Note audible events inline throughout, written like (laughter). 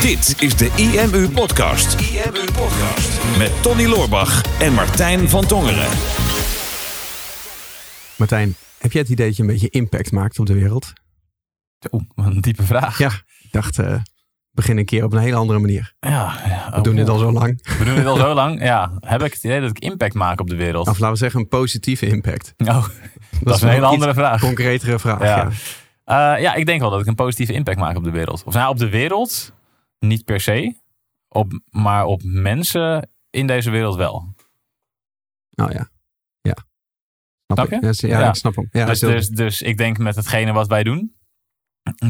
Dit is de IMU Podcast. IMU Podcast. Met Tony Loorbach en Martijn van Tongeren. Martijn, heb jij het idee dat je een beetje impact maakt op de wereld? Oeh, wat een diepe vraag. Ja, ik dacht, uh, begin een keer op een hele andere manier. Ja, ja We doen dit al zo lang. We doen dit al zo (laughs) lang. Ja, heb ik het idee dat ik impact maak op de wereld? Of laten we zeggen een positieve impact. Oh, (laughs) dat, is een hele andere vraag. concretere vraag, ja. Ja. Uh, ja, ik denk wel dat ik een positieve impact maak op de wereld. Of nou, op de wereld niet per se, op, maar op mensen in deze wereld wel. Nou ja, ja. Snap, je? Ja, ja, ja, ik snap hem. Ja, dus, dus, dus ik denk met hetgene wat wij doen,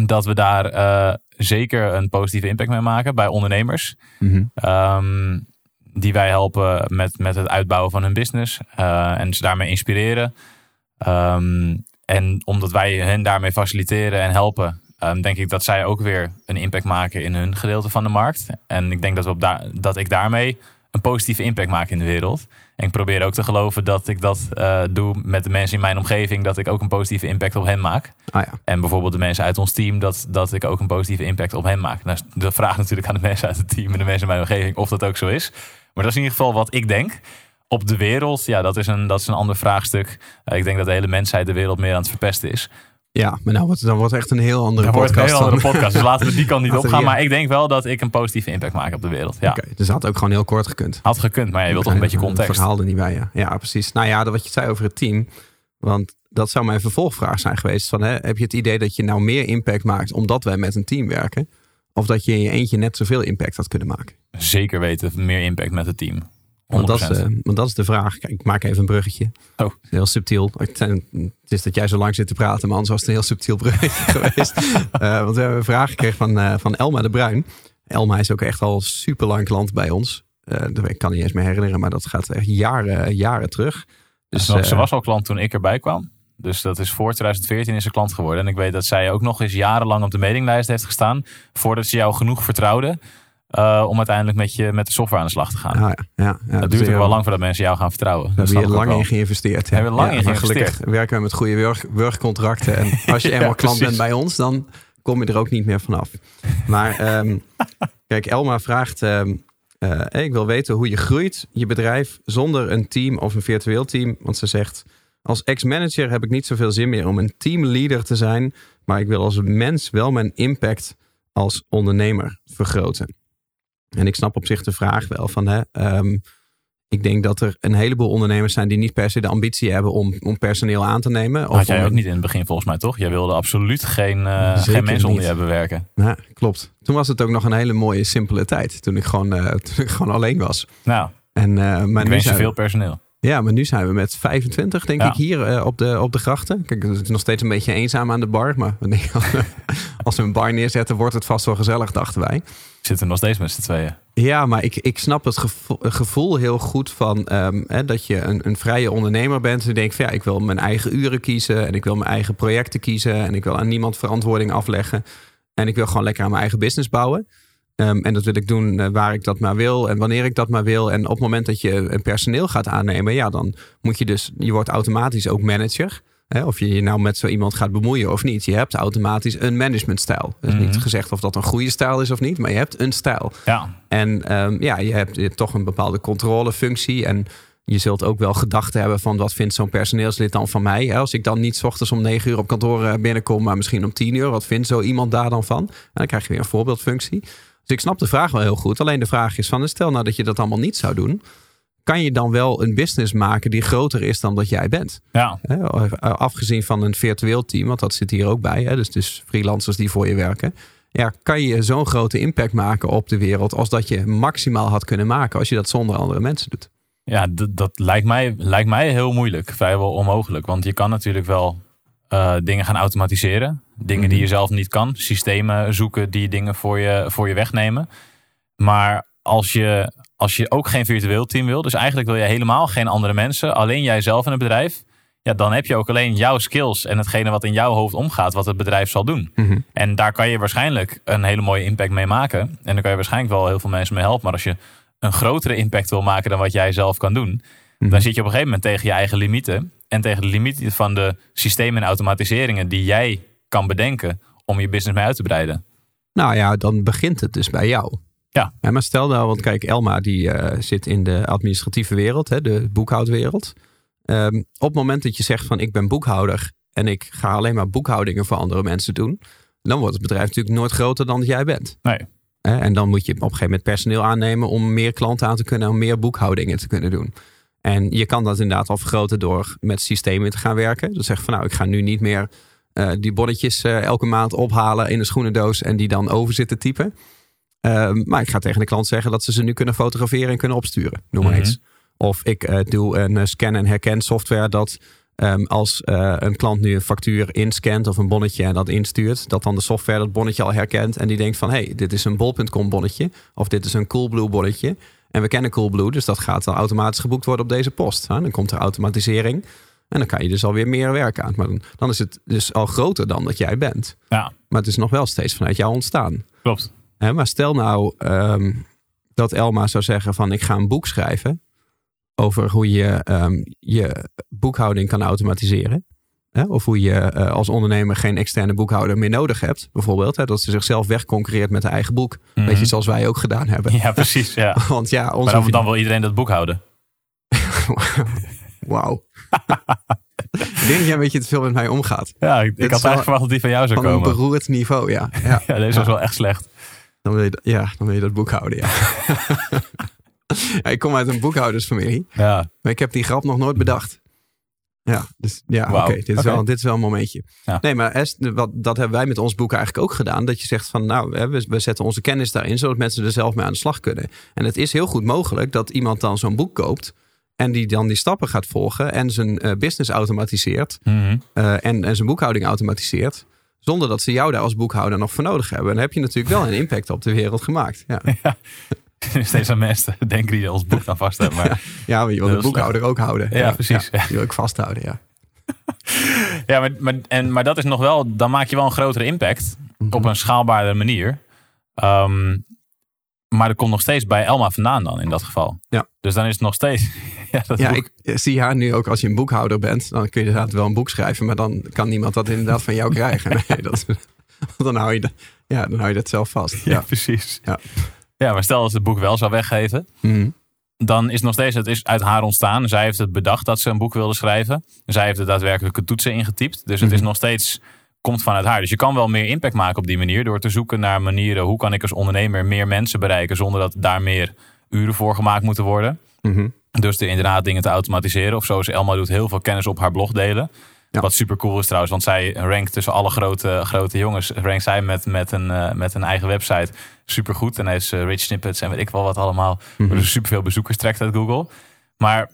dat we daar uh, zeker een positieve impact mee maken bij ondernemers. Mm -hmm. um, die wij helpen met, met het uitbouwen van hun business. Uh, en ze daarmee inspireren. Um, en omdat wij hen daarmee faciliteren en helpen, um, denk ik dat zij ook weer een impact maken in hun gedeelte van de markt. En ik denk dat, we op da dat ik daarmee een positieve impact maak in de wereld. En ik probeer ook te geloven dat ik dat uh, doe met de mensen in mijn omgeving, dat ik ook een positieve impact op hen maak. Ah, ja. En bijvoorbeeld de mensen uit ons team, dat, dat ik ook een positieve impact op hen maak. Nou, de vraag natuurlijk aan de mensen uit het team en de mensen in mijn omgeving of dat ook zo is. Maar dat is in ieder geval wat ik denk. Op de wereld, ja, dat is een, dat is een ander vraagstuk. Uh, ik denk dat de hele mensheid de wereld meer aan het verpesten is. Ja, maar nou wordt het dan wordt echt een heel andere dan podcast. Wordt een heel andere podcast. Dus laten we die kant niet opgaan. Maar ik denk wel dat ik een positieve impact maak op de wereld. Ja. Oké, okay, dus had ook gewoon heel kort gekund. Had gekund, maar je wilt toch een beetje context. Het verhaal er niet bij, ja. Ja, precies. Nou ja, wat je zei over het team. Want dat zou mijn vervolgvraag zijn geweest. Van, hè, heb je het idee dat je nou meer impact maakt omdat wij met een team werken? Of dat je in je eentje net zoveel impact had kunnen maken? Zeker weten, meer impact met het team. Want dat, is, want dat is de vraag. Kijk, ik maak even een bruggetje. Oh. Heel subtiel. Het is dat jij zo lang zit te praten, maar anders was het een heel subtiel bruggetje (laughs) geweest. Uh, want we hebben een vraag gekregen van, uh, van Elma de Bruin. Elma is ook echt al super lang klant bij ons. ik kan niet eens meer herinneren, maar dat gaat echt jaren, jaren terug. Dus, ze was al klant toen ik erbij kwam. Dus dat is voor 2014 is ze klant geworden. En ik weet dat zij ook nog eens jarenlang op de mailinglijst heeft gestaan. Voordat ze jou genoeg vertrouwde. Uh, om uiteindelijk met, je, met de software aan de slag te gaan. Ah, ja, ja, ja, dat duurt ook wel lang voordat mensen jou gaan vertrouwen. Daar hebben we lang in geïnvesteerd. Hebben we lang in geïnvesteerd. Gelukkig werken we met goede werkcontracten. En (laughs) als je eenmaal klant bent bij ons, dan kom je er ook niet meer vanaf. Maar um, (laughs) kijk, Elma vraagt... Um, uh, ik wil weten hoe je groeit, je bedrijf, zonder een team of een virtueel team. Want ze zegt, als ex-manager heb ik niet zoveel zin meer om een teamleader te zijn. Maar ik wil als mens wel mijn impact als ondernemer vergroten. En ik snap op zich de vraag wel van, hè, um, ik denk dat er een heleboel ondernemers zijn die niet per se de ambitie hebben om, om personeel aan te nemen. Of Had jij ook niet in het begin volgens mij toch? Jij wilde absoluut geen, uh, geen mensen onder je hebben werken. Ja, klopt. Toen was het ook nog een hele mooie, simpele tijd. Toen ik gewoon, uh, (laughs) toen ik gewoon alleen was. Nou, en, uh, maar ik wens je veel personeel. Ja, maar nu zijn we met 25, denk Ja. ik, hier op, de, op de grachten. Kijk, het is nog steeds een beetje eenzaam aan de bar. Maar (laughs) we denken, als we een bar neerzetten, wordt het vast wel gezellig, dachten wij. Zitten nog steeds met z'n tweeën. Ja, maar ik, ik snap het gevoel, gevoel heel goed van um, hè, dat je een, een vrije ondernemer bent. En je denkt van ja, ik wil mijn eigen uren kiezen. En ik wil mijn eigen projecten kiezen. En ik wil aan niemand verantwoording afleggen. En ik wil gewoon lekker aan mijn eigen business bouwen. Um, en dat wil ik doen uh, waar ik dat maar wil en wanneer ik dat maar wil. En op het moment dat je een personeel gaat aannemen, ja, dan moet je dus, je wordt automatisch ook manager. Hè? Of je je nou met zo iemand gaat bemoeien of niet. Je hebt automatisch een managementstijl. Dus mm -hmm. niet gezegd of dat een goede stijl is of niet, maar je hebt een stijl. Ja. En um, ja, je hebt toch een bepaalde controlefunctie. En je zult ook wel gedachten hebben van wat vindt zo'n personeelslid dan van mij? Als ik dan niet 's ochtends om 9 uur op kantoor binnenkom, maar misschien om 10 uur, wat vindt zo iemand daar dan van? En dan krijg je weer een voorbeeldfunctie. Dus ik snap de vraag wel heel goed. Alleen de vraag is van, stel nou dat je dat allemaal niet zou doen. Kan je dan wel een business maken die groter is dan dat jij bent? Ja. Afgezien van een virtueel team, want dat zit hier ook bij. Hè? Dus, dus freelancers die voor je werken. Ja, kan je zo'n grote impact maken op de wereld als dat je maximaal had kunnen maken als je dat zonder andere mensen doet? Ja, dat lijkt mij, lijkt mij heel moeilijk. Vrijwel onmogelijk. Want je kan natuurlijk wel uh, dingen gaan automatiseren. Dingen die je zelf niet kan. Systemen zoeken die dingen voor je, voor je wegnemen. Maar als je, als je ook geen virtueel team wil. Dus eigenlijk wil je helemaal geen andere mensen. Alleen jijzelf in het bedrijf. Ja, dan heb je ook alleen jouw skills en hetgene wat in jouw hoofd omgaat. Wat het bedrijf zal doen. Mm-hmm. En daar kan je waarschijnlijk een hele mooie impact mee maken. En daar kan je waarschijnlijk wel heel veel mensen mee helpen. Maar als je een grotere impact wil maken dan wat jij zelf kan doen. Mhm. Dan zit je op een gegeven moment tegen je eigen limieten. En tegen de limieten van de systemen en automatiseringen die jij kan bedenken om je business mee uit te breiden. Nou ja, dan begint het dus bij jou. Ja. maar stel nou, want kijk, Elma die eh, zit in de administratieve wereld, hè, de boekhoudwereld. Ehm, op het moment dat je zegt van ik ben boekhouder en ik ga alleen maar boekhoudingen voor andere mensen doen, dan wordt het bedrijf natuurlijk nooit groter dan dat jij bent. Nee. En dan moet je op een gegeven moment personeel aannemen om meer klanten aan te kunnen, om meer boekhoudingen te kunnen doen. En je kan dat inderdaad al vergroten door met systemen te gaan werken. Dus zeg van nou, ik ga nu niet meer uh, die bonnetjes uh, elke maand ophalen in een schoenendoos en die dan over zitten typen. Uh, maar ik ga tegen de klant zeggen dat ze ze nu kunnen fotograferen en kunnen opsturen. Noem maar mm -hmm. eens. Of ik doe een scan- en herken software dat um, als een klant nu een factuur inscant of een bonnetje en dat instuurt, dat dan de software dat bonnetje al herkent en die denkt van hé, hey, dit is een bol.com bonnetje of dit is een Coolblue bonnetje. En we kennen Coolblue, dus dat gaat dan automatisch geboekt worden op deze post. Dan komt er automatisering. En dan kan je dus alweer meer werk aan. Maar dan, dan is het dus al groter dan dat jij bent. Ja. Maar het is nog wel steeds vanuit jou ontstaan. Klopt. Maar stel nou um, dat Elma zou zeggen van ik ga een boek schrijven. Over hoe je um, je boekhouding kan automatiseren. He, of hoe je uh, als ondernemer geen externe boekhouder meer nodig hebt. Bijvoorbeeld. He, dat ze zichzelf wegconcurreert met haar eigen boek. Mm -hmm. Beetje zoals wij ook gedaan hebben. Ja, precies. Ja. (laughs) Want ja, maar dan, dan wil iedereen dat boek houden. (laughs) Wauw. ik denk dat jij een beetje te veel met mij omgaat. Ja, ik, ik had eigenlijk verwacht dat die van jou zou van komen. Van een beroerd niveau, ja. Ja, (laughs) ja deze was wel echt slecht. Dan wil je, ja, dan wil je dat boek houden, ja. (laughs) ja ik kom uit een boekhoudersfamilie. Ja. Maar ik heb die grap nog nooit bedacht. Ja, dus ja, wow. oké. Okay, dit, is okay. wel, dit is wel een momentje. Ja. Nee, maar Est, wat, dat hebben wij met ons boek eigenlijk ook gedaan. Dat je zegt van, nou, we, we zetten onze kennis daarin, zodat mensen er zelf mee aan de slag kunnen. En het is heel goed mogelijk dat iemand dan zo'n boek koopt. En die dan die stappen gaat volgen en zijn uh, business automatiseert. Mm -hmm. uh, en, en zijn boekhouding automatiseert. Zonder dat ze jou daar als boekhouder nog voor nodig hebben. En dan heb je natuurlijk wel een (laughs) impact op de wereld gemaakt. Ja. (laughs) ja. (laughs) Steeds aan mensen denken die ons boek dan vast hebben. Maar ja, maar je wil de boekhouder ook houden. Ja, ja precies. Ja, die wil ik vasthouden, ja. ja, maar, maar, en, maar dat is nog wel, dan maak je wel een grotere impact. -hmm. Op een schaalbaardere manier. Um, maar er komt nog steeds bij Elma vandaan dan in dat geval. Ja. Dus dan is het nog steeds... (laughs) ja, dat ik zie haar nu ook als je een boekhouder bent. Dan kun je inderdaad wel een boek schrijven. Maar dan kan niemand dat inderdaad van jou krijgen. (laughs) Nee, dat, (laughs) dan, hou je dat, ja, dan hou je dat zelf vast. Ja, Ja, precies. Ja. ja, maar stel als het boek wel zou weggeven. Mhm. Dan is het nog steeds, het is uit haar ontstaan. Zij heeft het bedacht dat ze een boek wilde schrijven. Zij heeft de daadwerkelijke toetsen ingetypt. Dus het Mhm. is nog steeds komt vanuit haar. Dus je kan wel meer impact maken op die manier door te zoeken naar manieren hoe kan ik als ondernemer meer mensen bereiken zonder dat daar meer uren voor gemaakt moeten worden. Mhm. Dus er inderdaad dingen te automatiseren. Of zoals Elma doet, heel veel kennis op haar blog delen. Ja. Wat super cool is trouwens, want zij rankt tussen alle grote, grote jongens. Rankt zij met, met, een, uh, met een eigen website super goed. En hij is uh, rich snippets en weet ik wel wat allemaal. Mhm. Dus super veel bezoekers trekt uit Google. Maar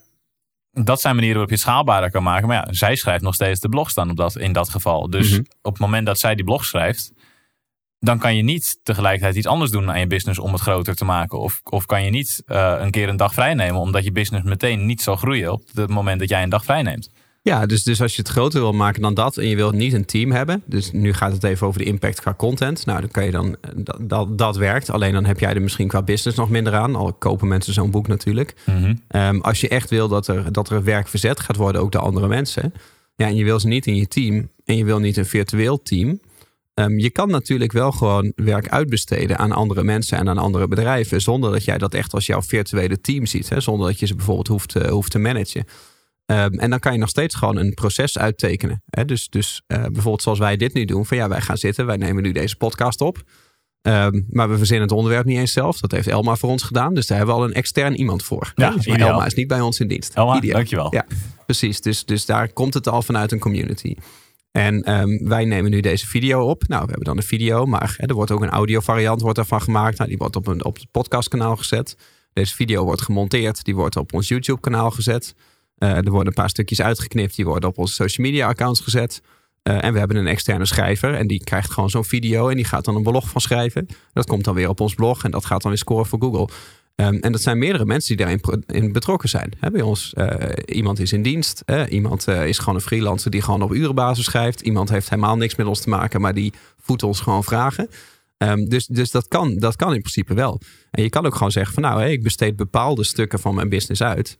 dat zijn manieren waarop je het schaalbaarder kan maken. Maar ja, zij schrijft nog steeds de blogs dan op dat, in dat geval. Dus Mhm. op het moment dat zij die blog schrijft, dan kan je niet tegelijkertijd iets anders doen aan je business om het groter te maken. Of, of kan je niet uh, een keer een dag vrij nemen, omdat je business meteen niet zal groeien op het moment dat jij een dag vrij neemt. Ja, dus, dus als je het groter wil maken dan dat en je wilt niet een team hebben. Dus nu gaat het even over de impact qua content. Nou, dan kan je dan, dat, dat, dat werkt. Alleen dan heb jij er misschien qua business nog minder aan. Al kopen mensen zo'n boek natuurlijk. Mm -hmm. um, als je echt wil dat er, dat er werk verzet gaat worden, ook door andere mensen. Ja, en je wil ze niet in je team en je wil niet een virtueel team. Um, je kan natuurlijk wel gewoon werk uitbesteden aan andere mensen en aan andere bedrijven. Zonder dat jij dat echt als jouw virtuele team ziet. Hè? Zonder dat je ze bijvoorbeeld hoeft, uh, hoeft te managen. Um, en dan kan je nog steeds gewoon een proces uittekenen. Hè? Dus, dus uh, bijvoorbeeld zoals wij dit nu doen. Van ja, wij gaan zitten. Wij nemen nu deze podcast op. Um, maar we verzinnen het onderwerp niet eens zelf. Dat heeft Elma voor ons gedaan. Dus daar hebben we al een extern iemand voor. Ja, dus Elma is niet bij ons in dienst. Elma, ideaal. dankjewel. Ja, precies. Dus, dus daar komt het al vanuit een community. En um, wij nemen nu deze video op. Nou, we hebben dan een video, maar hè, er wordt ook een audio variant wordt ervan gemaakt. Nou, die wordt op, een, op het podcastkanaal gezet. Deze video wordt gemonteerd. Die wordt op ons YouTube kanaal gezet. Uh, er worden een paar stukjes uitgeknipt. Die worden op onze social media accounts gezet. Uh, en we hebben een externe schrijver. En die krijgt gewoon zo'n video. En die gaat dan een blog van schrijven. Dat komt dan weer op ons blog. En dat gaat dan weer scoren voor Google. Um, en dat zijn meerdere mensen die daarin in betrokken zijn. Bij ons, uh, iemand is in dienst. Iemand is gewoon een freelancer die gewoon op urenbasis schrijft. Iemand heeft helemaal niks met ons te maken. Maar die voedt ons gewoon vragen. Um, dus dus dat, kan, dat kan in principe wel. En je kan ook gewoon zeggen van nou, ik besteed bepaalde stukken van mijn business uit.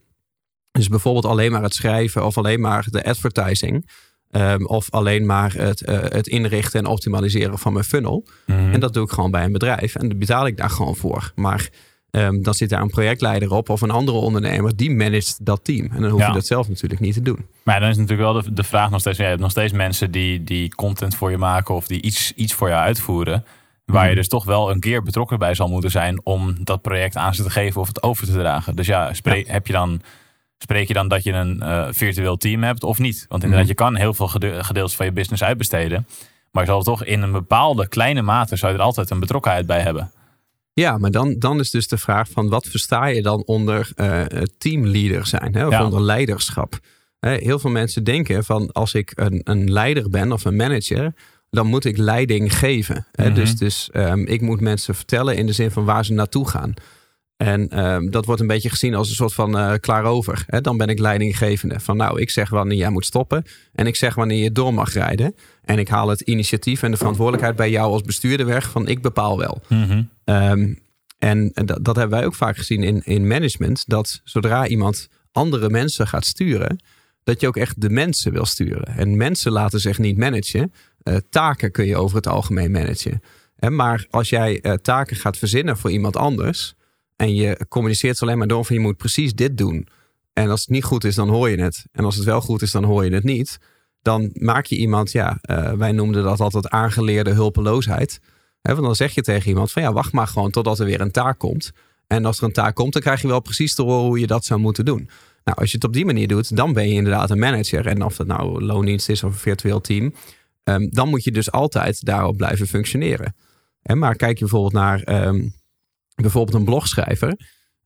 Dus bijvoorbeeld alleen maar het schrijven of alleen maar de advertising. Ehm, of alleen maar het, eh, het inrichten en optimaliseren van mijn funnel. Mhm. En dat doe ik gewoon bij een bedrijf. En daar betaal ik daar gewoon voor. Maar ehm, dan zit daar een projectleider op of een andere ondernemer die managt dat team. En dan hoef Ja. je dat zelf natuurlijk niet te doen. Maar dan is natuurlijk wel de, de vraag nog steeds: je hebt nog steeds mensen die, die content voor je maken of die iets, iets voor jou uitvoeren. Waar je Mhm. dus toch wel een keer betrokken bij zal moeten zijn om dat project aan ze te geven of het over te dragen. Dus ja, spreek, Heb je dan, spreek je dan dat je een eh, virtueel team hebt of niet? Want inderdaad, Mhm. je kan heel veel gede- gedeeltes van je business uitbesteden. Maar je zal toch in een bepaalde kleine mate zou je er altijd een betrokkenheid bij hebben. Ja, maar dan, dan is dus de vraag van wat versta je dan onder eh, teamleader zijn? Hè? Of Ja. onder leiderschap? Hè, heel veel mensen denken van als ik een, een leider ben of een manager, dan moet ik leiding geven. Hè? Mhm. Dus, dus ehm, ik moet mensen vertellen in de zin van waar ze naartoe gaan. En ehm, dat wordt een beetje gezien als een soort van eh klaarover. Hè? Dan ben ik leidinggevende. Van nou, ik zeg wanneer jij moet stoppen. En ik zeg wanneer je door mag rijden. En ik haal het initiatief en de verantwoordelijkheid bij jou als bestuurder weg. Van ik bepaal wel. Ehm, en en dat, dat hebben wij ook vaak gezien in, in management. Dat zodra iemand andere mensen gaat sturen, dat je ook echt de mensen wil sturen. En mensen laten zich niet managen. Eh, taken kun je over het algemeen managen. Maar als jij eh, taken gaat verzinnen voor iemand anders. En je communiceert ze alleen maar door van je moet precies dit doen. En als het niet goed is, dan hoor je het. En als het wel goed is, dan hoor je het niet. Dan maak je iemand, ja, eh, wij noemden dat altijd aangeleerde hulpeloosheid. Hè, want dan zeg je tegen iemand van ja, wacht maar gewoon totdat er weer een taak komt. En als er een taak komt, dan krijg je wel precies te horen hoe je dat zou moeten doen. Nou, als je het op die manier doet, dan ben je inderdaad een manager. En of dat nou loondienst is of een virtueel team, ehm, dan moet je dus altijd daarop blijven functioneren. Maar kijk je bijvoorbeeld naar ehm, bijvoorbeeld een blogschrijver.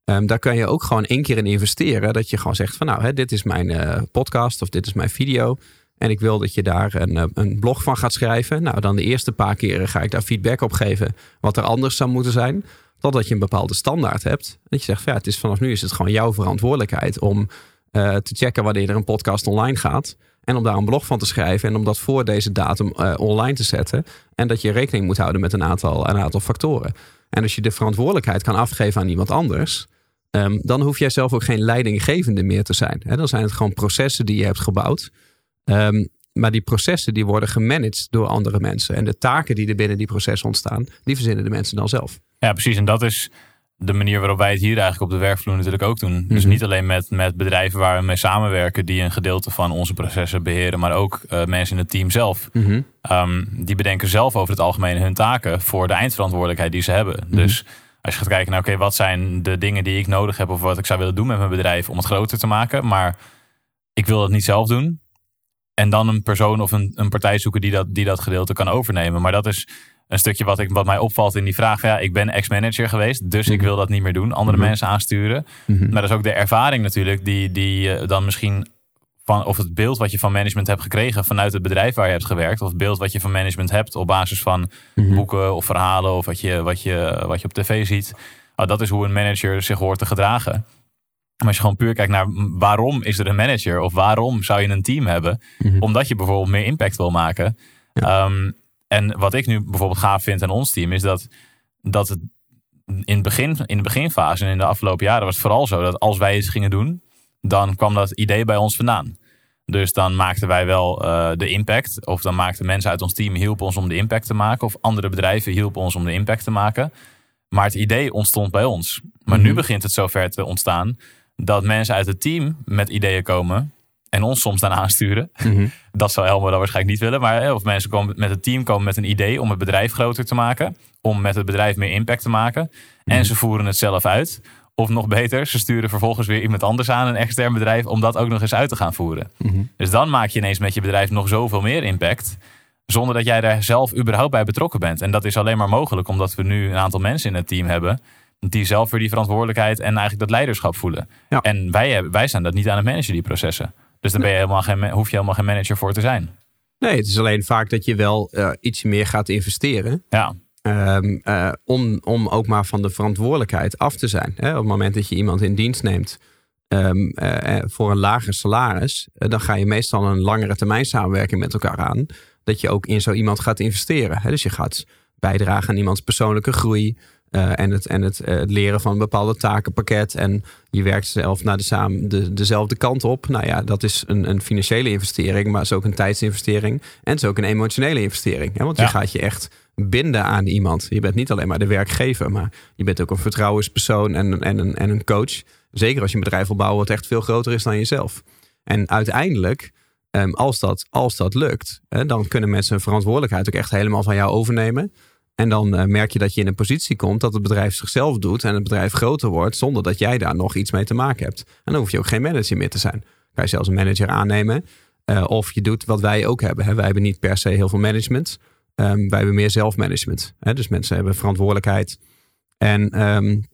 Ehm, daar kan je ook gewoon één keer in investeren. Dat je gewoon zegt van nou, hè, dit is mijn eh, podcast of dit is mijn video. En ik wil dat je daar een, eh, een blog van gaat schrijven. Nou, dan de eerste paar keren ga ik daar feedback op geven. Wat er anders zou moeten zijn. Totdat je een bepaalde standaard hebt. Dat je zegt, van, ja, het is vanaf nu is het gewoon jouw verantwoordelijkheid om eh, te checken wanneer er een podcast online gaat. En om daar een blog van te schrijven. En om dat voor deze datum online te zetten. En dat je rekening moet houden met een aantal, een aantal factoren. En als je de verantwoordelijkheid kan afgeven aan iemand anders. ehm, dan hoef jij zelf ook geen leidinggevende meer te zijn. Dan zijn het gewoon processen die je hebt gebouwd. Ehm, maar die processen die worden gemanaged door andere mensen. En de taken die er binnen die processen ontstaan, die verzinnen de mensen dan zelf. Ja, precies. En dat is de manier waarop wij het hier eigenlijk op de werkvloer natuurlijk ook doen. Dus Mhm. niet alleen met, met bedrijven waar we mee samenwerken, die een gedeelte van onze processen beheren, maar ook eh, mensen in het team zelf. Ehm, die bedenken zelf over het algemeen hun taken voor de eindverantwoordelijkheid die ze hebben. Dus als je gaat kijken naar, oké, wat zijn de dingen die ik nodig heb of wat ik zou willen doen met mijn bedrijf om het groter te maken, maar ik wil dat niet zelf doen. En dan een persoon of een, een partij zoeken die dat, die dat gedeelte kan overnemen. Maar dat is een stukje wat, ik, wat mij opvalt in die vraag. Ja, ik ben ex-manager geweest, dus ik wil dat niet meer doen. Andere Mhm. mensen aansturen. Mhm. Maar dat is ook de ervaring natuurlijk, die, die eh, dan misschien van, of het beeld wat je van management hebt gekregen vanuit het bedrijf waar je hebt gewerkt, of het beeld wat je van management hebt op basis van Mhm. boeken of verhalen of wat je, wat je, wat je op tv ziet. Nou, dat is hoe een manager zich hoort te gedragen. Maar als je gewoon puur kijkt naar waarom is er een manager of waarom zou je een team hebben, Mhm. omdat je bijvoorbeeld meer impact wil maken. Ehm, en wat ik nu bijvoorbeeld gaaf vind aan ons team is dat, dat het in, het begin, in de beginfase en in de afgelopen jaren was het vooral zo dat als wij iets gingen doen, dan kwam dat idee bij ons vandaan. Dus dan maakten wij wel eh, de impact. Of dan maakten mensen uit ons team hielpen ons om de impact te maken. Of andere bedrijven hielpen ons om de impact te maken. Maar het idee ontstond bij ons. Maar nu Mhm. begint het zover te ontstaan dat mensen uit het team met ideeën komen en ons soms dan aansturen. Mhm. Dat zou Helmer dan waarschijnlijk niet willen. Maar eh, of mensen komen met het team komen met een idee om het bedrijf groter te maken. Om met het bedrijf meer impact te maken. En ze voeren het zelf uit. Of nog beter, ze sturen vervolgens weer iemand anders aan, een extern bedrijf, om dat ook nog eens uit te gaan voeren. Mhm. Dus dan maak je ineens met je bedrijf nog zoveel meer impact. Zonder dat jij daar zelf überhaupt bij betrokken bent. En dat is alleen maar mogelijk omdat we nu een aantal mensen in het team hebben. Die zelf weer die verantwoordelijkheid en eigenlijk dat leiderschap voelen. Ja. En wij, hebben, wij zijn dat niet aan het managen, die processen. Dus dan ben je helemaal geen, hoef je helemaal geen manager voor te zijn. Nee, het is alleen vaak dat je wel eh, iets meer gaat investeren. Ja, Ehm, eh, om, om ook maar van de verantwoordelijkheid af te zijn. Hè? Op het moment dat je iemand in dienst neemt ehm, eh, voor een lager salaris, dan ga je meestal een langere termijn samenwerking met elkaar aan. Dat je ook in zo iemand gaat investeren. Hè? Dus je gaat bijdragen aan iemands persoonlijke groei. Eh, en het, en het, eh, het leren van een bepaalde takenpakket. En je werkt zelf naar de, samen, de, dezelfde kant op. Nou ja, dat is een, een financiële investering, maar het is ook een tijdsinvestering. En het is ook een emotionele investering. Hè? Want je gaat je echt binden aan iemand. Je bent niet alleen maar de werkgever, maar je bent ook een vertrouwenspersoon en, en, en, en een coach. Zeker als je een bedrijf wil bouwen wat echt veel groter is dan jezelf. En uiteindelijk, ehm, als, dat, als dat lukt, hè, dan kunnen mensen hun verantwoordelijkheid ook echt helemaal van jou overnemen. En dan uh, merk je dat je in een positie komt dat het bedrijf zichzelf doet en het bedrijf groter wordt zonder dat jij daar nog iets mee te maken hebt. En dan hoef je ook geen manager meer te zijn. Kan je zelfs een manager aannemen. Uh, of je doet wat wij ook hebben. Hè. Wij hebben niet per se heel veel management. Um, wij hebben meer zelfmanagement. Hè. Dus mensen hebben verantwoordelijkheid. En um,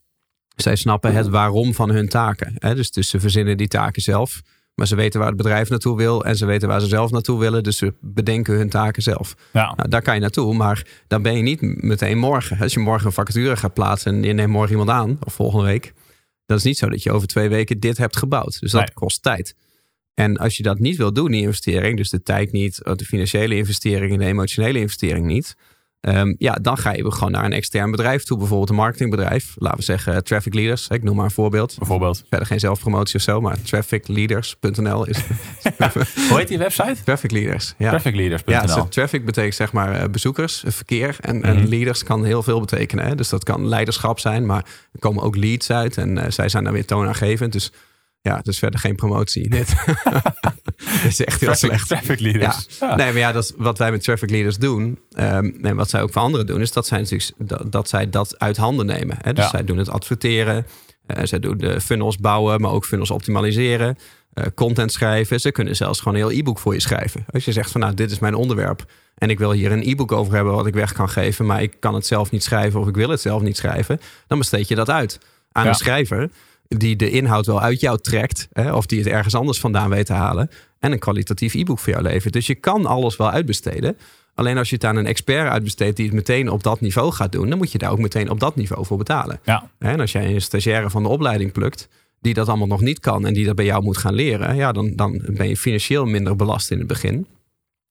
zij snappen het waarom van hun taken. Hè. Dus, dus ze verzinnen die taken zelf. Maar ze weten waar het bedrijf naartoe wil en ze weten waar ze zelf naartoe willen. Dus ze bedenken hun taken zelf. Ja. Nou, daar kan je naartoe, maar dan ben je niet meteen morgen. Als je morgen een vacature gaat plaatsen en je neemt morgen iemand aan, of volgende week. Dan is niet zo dat je over twee weken dit hebt gebouwd. Dus dat Nee. kost tijd. En als je dat niet wil doen, die investering, dus de tijd niet, de financiële investering en de emotionele investering niet. Um, ja, dan ga je gewoon naar een extern bedrijf toe, bijvoorbeeld een marketingbedrijf. Laten we zeggen Traffic Leaders. Ik noem maar een voorbeeld. Bijvoorbeeld. Verder geen zelfpromotie of zo, maar trafficleaders.nl is (laughs) Hoe heet die website? Traffic Leaders. Ja. Trafficleaders.nl. Ja, traffic betekent zeg maar eh, bezoekers, eh, verkeer. En, en Mhm. leaders kan heel veel betekenen. Hè? Dus dat kan leiderschap zijn, maar er komen ook leads uit. En eh, zij zijn dan weer toonaangevend. Dus ja, dus verder geen promotie. (laughs) (laughs) Dit, is echt heel Traffic, slecht. traffic leaders. Ja. Nee, maar ja, dat is wat wij met traffic leaders doen. ehm, en wat zij ook voor anderen doen, is dat zij, natuurlijk, dat, dat zij dat uit handen nemen. Hè? Dus Ja. zij doen het adverteren. eh, zij doen de funnels bouwen, maar ook funnels optimaliseren. eh, content schrijven. Ze kunnen zelfs gewoon een heel e-book voor je schrijven. Als je zegt van nou, dit is mijn onderwerp. En ik wil hier een e-book over hebben wat ik weg kan geven. Maar ik kan het zelf niet schrijven of ik wil het zelf niet schrijven. Dan besteed je dat uit aan een schrijver. Die de inhoud wel uit jou trekt. Hè, of die het ergens anders vandaan weet te halen. En een kwalitatief e-book voor jou levert. Dus je kan alles wel uitbesteden. Alleen als je het aan een expert uitbesteedt die het meteen op dat niveau gaat doen, dan moet je daar ook meteen op dat niveau voor betalen. Ja. En als jij een stagiaire van de opleiding plukt, die dat allemaal nog niet kan en die dat bij jou moet gaan leren, ja, dan, dan ben je financieel minder belast in het begin.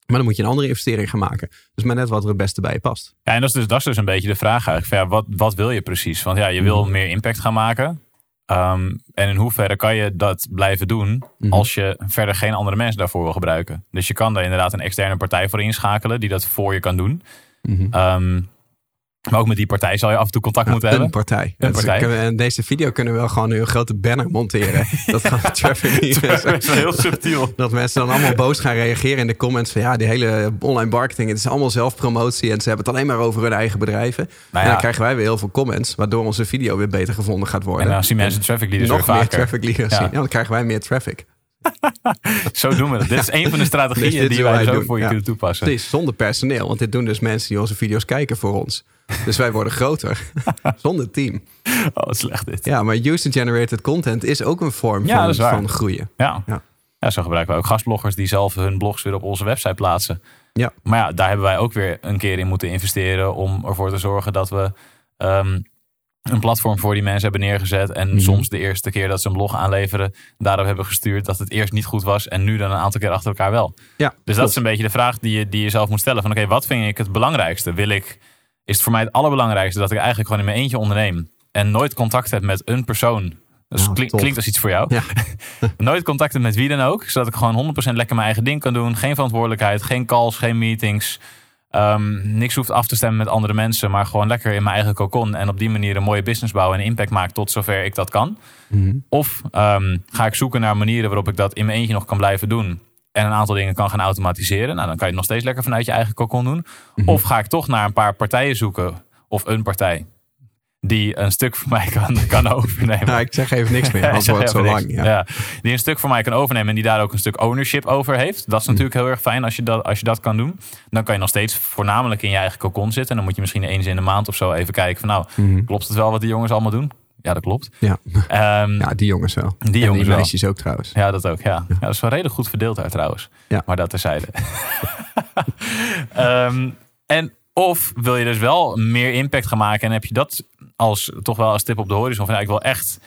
Maar dan moet je een andere investering gaan maken. Dus maar net wat er het beste bij je past. Ja, en dat is dus, dat is dus een beetje de vraag eigenlijk. Van, ja, wat, wat wil je precies? Want ja, je wil Mhm. meer impact gaan maken. Ehm, en in hoeverre kan je dat blijven doen Mhm. als je verder geen andere mensen daarvoor wil gebruiken? Dus je kan daar inderdaad een externe partij voor inschakelen die dat voor je kan doen. Ehm, maar ook met die partij zal je af en toe contact moeten een hebben. partij. Een partij. in deze video kunnen we wel gewoon een grote banner monteren. (laughs) dat gaan traffic niet (laughs) Dat is heel subtiel. Dat mensen dan allemaal boos gaan reageren in de comments van ja, die hele online marketing, het is allemaal zelfpromotie en ze hebben het alleen maar over hun eigen bedrijven. Nou En dan krijgen wij weer heel veel comments, waardoor onze video weer beter gevonden gaat worden. en dan zien mensen traffic leaders nog weer meer traffic leaders Ja. zien. Ja, dan krijgen wij meer traffic. (laughs) Zo doen we het. Dit is een van de strategieën die wij zo doen, voor je ja. kunnen toepassen. Het is zonder personeel, want dit doen dus mensen die onze video's kijken voor ons. Dus wij worden groter. (laughs) zonder team. Oh, wat slecht dit. Ja, maar user-generated content is ook een vorm Ja, dat van, van groeien. Ja. Ja. ja. zo gebruiken we ook gastbloggers die zelf hun blogs weer op onze website plaatsen. Ja. Maar ja, daar hebben wij ook weer een keer in moeten investeren om ervoor te zorgen dat we ehm, een platform voor die mensen hebben neergezet. En Mhm. soms de eerste keer dat ze een blog aanleveren, daarop hebben gestuurd dat het eerst niet goed was en nu dan een aantal keer achter elkaar wel. Ja, Dus dat is een beetje de vraag die je, die je zelf moet stellen. Van oké, wat vind ik het belangrijkste? Wil ik, is het voor mij het allerbelangrijkste dat ik eigenlijk gewoon in mijn eentje onderneem en nooit contact heb met een persoon? Klink- tof. klinkt als iets voor jou. Ja. (laughs) Nooit contacten met wie dan ook. Zodat ik gewoon 100% lekker mijn eigen ding kan doen. Geen verantwoordelijkheid, geen calls, geen meetings. Ehm, niks hoeft af te stemmen met andere mensen. Maar gewoon lekker in mijn eigen cocon. En op die manier een mooie business bouwen en impact maken tot zover ik dat kan. Mhm. Of ehm, ga ik zoeken naar manieren waarop ik dat in mijn eentje nog kan blijven doen. En een aantal dingen kan gaan automatiseren. Nou, dan kan je het nog steeds lekker vanuit je eigen cocon doen. Mhm. Of ga ik toch naar een paar partijen zoeken. Of een partij. Die een stuk voor mij kan, (laughs) kan overnemen. Nou, ik zeg even niks meer, (laughs) want het wordt zo lang. Ja. Ja. Die een stuk voor mij kan overnemen en die daar ook een stuk ownership over heeft. Dat is Hm. natuurlijk heel erg fijn als je, dat, als je dat kan doen. Dan kan je nog steeds voornamelijk in je eigen cocon zitten. En dan moet je misschien eens in de maand of zo even kijken van nou, Mhm. klopt het wel wat die jongens allemaal doen? Ja, dat klopt. Ja. Ehm, ja, die jongens wel. Die en jongens die wel. meisjes ook trouwens. ja, dat ook. Ja. ja, dat is wel redelijk goed verdeeld daar trouwens. Ja. Maar dat terzijde. (laughs) Ehm en of wil je dus wel meer impact gaan maken en heb je dat als, toch wel als tip op de horizon van ja, ik wil echt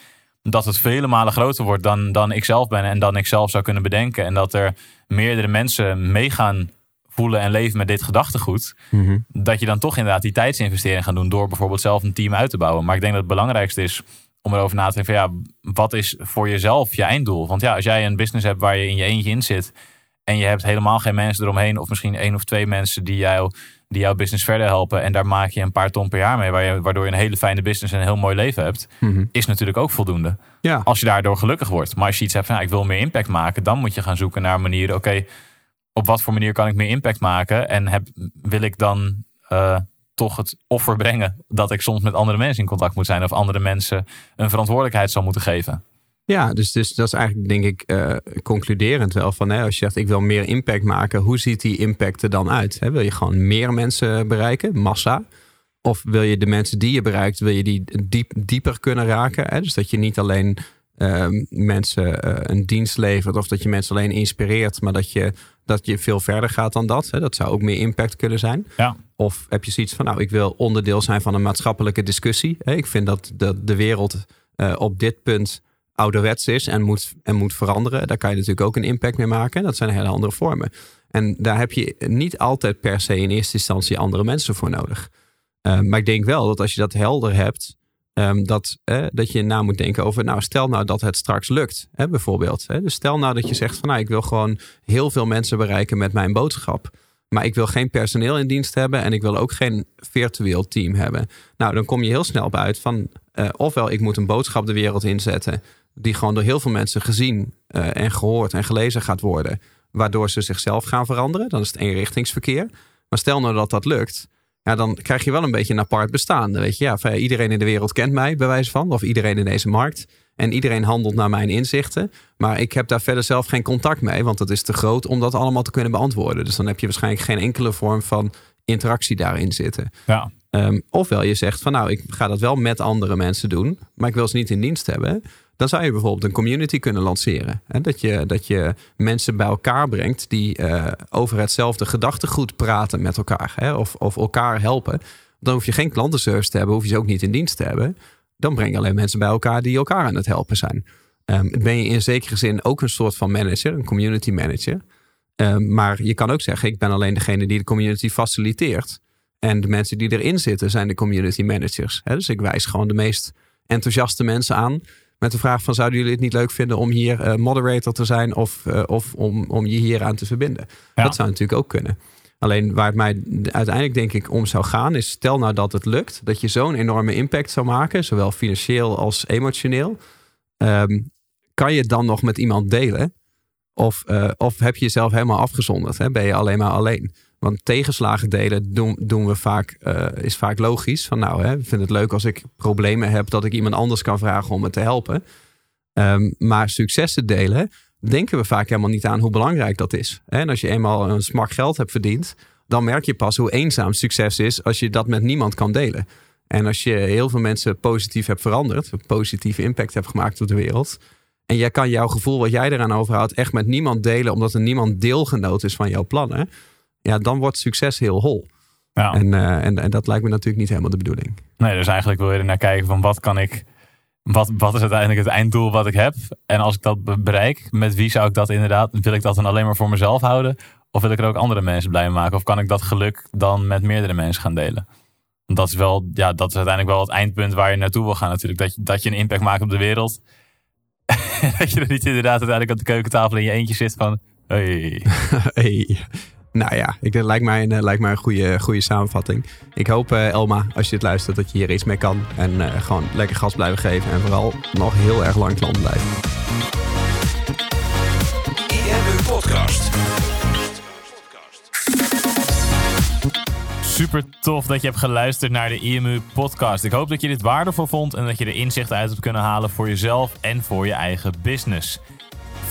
dat het vele malen groter wordt dan, dan ik zelf ben en dan ik zelf zou kunnen bedenken. En dat er meerdere mensen meegaan voelen en leven met dit gedachtegoed, Mhm. dat je dan toch inderdaad die tijdsinvestering gaat doen door bijvoorbeeld zelf een team uit te bouwen. Maar ik denk dat het belangrijkste is om erover na te denken van ja, wat is voor jezelf je einddoel? Want ja, als jij een business hebt waar je in je eentje in zit en je hebt helemaal geen mensen eromheen of misschien één of twee mensen die jou die jouw business verder helpen en daar maak je een paar ton per jaar mee, waardoor je een hele fijne business en een heel mooi leven hebt, Mhm. is natuurlijk ook voldoende. Ja. Als je daardoor gelukkig wordt. Maar als je iets hebt van, nou, ik wil meer impact maken, dan moet je gaan zoeken naar manieren. Oké, op wat voor manier kan ik meer impact maken? En heb, wil ik dan eh, toch het offer brengen dat ik soms met andere mensen in contact moet zijn of andere mensen een verantwoordelijkheid zal moeten geven? Ja, dus, dus dat is eigenlijk denk ik eh, concluderend wel van hè, als je zegt ik wil meer impact maken, hoe ziet die impact er dan uit? Hè? Wil je gewoon meer mensen bereiken, massa? Of wil je de mensen die je bereikt, wil je die diep, dieper kunnen raken? Hè? Dus dat je niet alleen ehm, mensen eh, een dienst levert of dat je mensen alleen inspireert, maar dat je, dat je veel verder gaat dan dat. Hè? Dat zou ook meer impact kunnen zijn. Ja. Of heb je zoiets van, nou, ik wil onderdeel zijn van een maatschappelijke discussie. Hè? Ik vind dat de, de wereld eh, op dit punt ouderwets is en moet, en moet veranderen. Daar kan je natuurlijk ook een impact mee maken. Dat zijn hele andere vormen. En daar heb je niet altijd per se in eerste instantie andere mensen voor nodig. Uh, maar ik denk wel dat als je dat helder hebt, um, dat, eh, dat je na moet denken over, nou, stel nou dat het straks lukt, hè, bijvoorbeeld. Hè? Dus stel nou dat je zegt van, nou, ik wil gewoon heel veel mensen bereiken met mijn boodschap. Maar ik wil geen personeel in dienst hebben en ik wil ook geen virtueel team hebben. Nou, dan kom je heel snel bij uit van, uh, ofwel ik moet een boodschap de wereld inzetten die gewoon door heel veel mensen gezien uh, en gehoord en gelezen gaat worden, waardoor ze zichzelf gaan veranderen. Dan is het eenrichtingsverkeer. Maar stel nou dat dat lukt, ja, dan krijg je wel een beetje een apart bestaan. Weet je, ja, van, iedereen in de wereld kent mij, bij wijze van, of iedereen in deze markt. En iedereen handelt naar mijn inzichten. Maar ik heb daar verder zelf geen contact mee, want het is te groot om dat allemaal te kunnen beantwoorden. Dus dan heb je waarschijnlijk geen enkele vorm van interactie daarin zitten. Ja. Um, ofwel je zegt van nou, ik ga dat wel met andere mensen doen, maar ik wil ze niet in dienst hebben. Dan zou je bijvoorbeeld een community kunnen lanceren. Hè? Dat, je, dat je mensen bij elkaar brengt die uh, over hetzelfde gedachtegoed praten met elkaar. Hè? Of, of elkaar helpen. Dan hoef je geen klantenservice te hebben, hoef je ze ook niet in dienst te hebben. Dan breng je alleen mensen bij elkaar die elkaar aan het helpen zijn. Um, ben je in zekere zin ook een soort van manager, een community manager. Um, maar je kan ook zeggen, ik ben alleen degene die de community faciliteert. En de mensen die erin zitten zijn de community managers. Dus ik wijs gewoon de meest enthousiaste mensen aan. Met de vraag van zouden jullie het niet leuk vinden om hier uh, moderator te zijn of, uh, of om, om je hier aan te verbinden. Ja. Dat zou natuurlijk ook kunnen. Alleen waar het mij uiteindelijk denk ik om zou gaan is stel nou dat het lukt. Dat je zo'n enorme impact zou maken. Zowel financieel als emotioneel. Um, kan je het dan nog met iemand delen? Of, uh, of heb je jezelf helemaal afgezonderd? Hè? Ben je alleen maar alleen? Want tegenslagen delen doen, doen we vaak, uh, is vaak logisch. Van nou, hè, ik vind het leuk als ik problemen heb, dat ik iemand anders kan vragen om me te helpen. Um, maar successen delen, denken we vaak helemaal niet aan hoe belangrijk dat is. En als je eenmaal een smak geld hebt verdiend, dan merk je pas hoe eenzaam succes is als je dat met niemand kan delen. En als je heel veel mensen positief hebt veranderd, een positieve impact hebt gemaakt op de wereld. En jij kan jouw gevoel wat jij eraan overhoudt echt met niemand delen, omdat er niemand deelgenoot is van jouw plannen ja, dan wordt succes heel hol. Ja. En, uh, en, en dat lijkt me natuurlijk niet helemaal de bedoeling. Nee, dus eigenlijk wil je er naar kijken van wat kan ik, wat, wat is uiteindelijk het einddoel wat ik heb? En als ik dat bereik, met wie zou ik dat inderdaad, wil ik dat dan alleen maar voor mezelf houden? Of wil ik er ook andere mensen blij mee maken? Of kan ik dat geluk dan met meerdere mensen gaan delen? Dat is wel, ja, dat is uiteindelijk wel het eindpunt waar je naartoe wil gaan natuurlijk. Dat je, dat je een impact maakt op de wereld. (laughs) dat je er niet inderdaad uiteindelijk op de keukentafel in je eentje zit van... Hey. (laughs) hey. Nou ja, ik, dat lijkt mij een, lijkt mij een goede, goede samenvatting. Ik hoop, uh, Elma, als je het luistert, dat je hier iets mee kan. En uh, gewoon lekker gas blijven geven. En vooral nog heel erg lang klant blijven. IMU Podcast. Super tof dat je hebt geluisterd naar de IMU Podcast. Ik hoop dat je dit waardevol vond en dat je er inzichten uit hebt kunnen halen voor jezelf en voor je eigen business.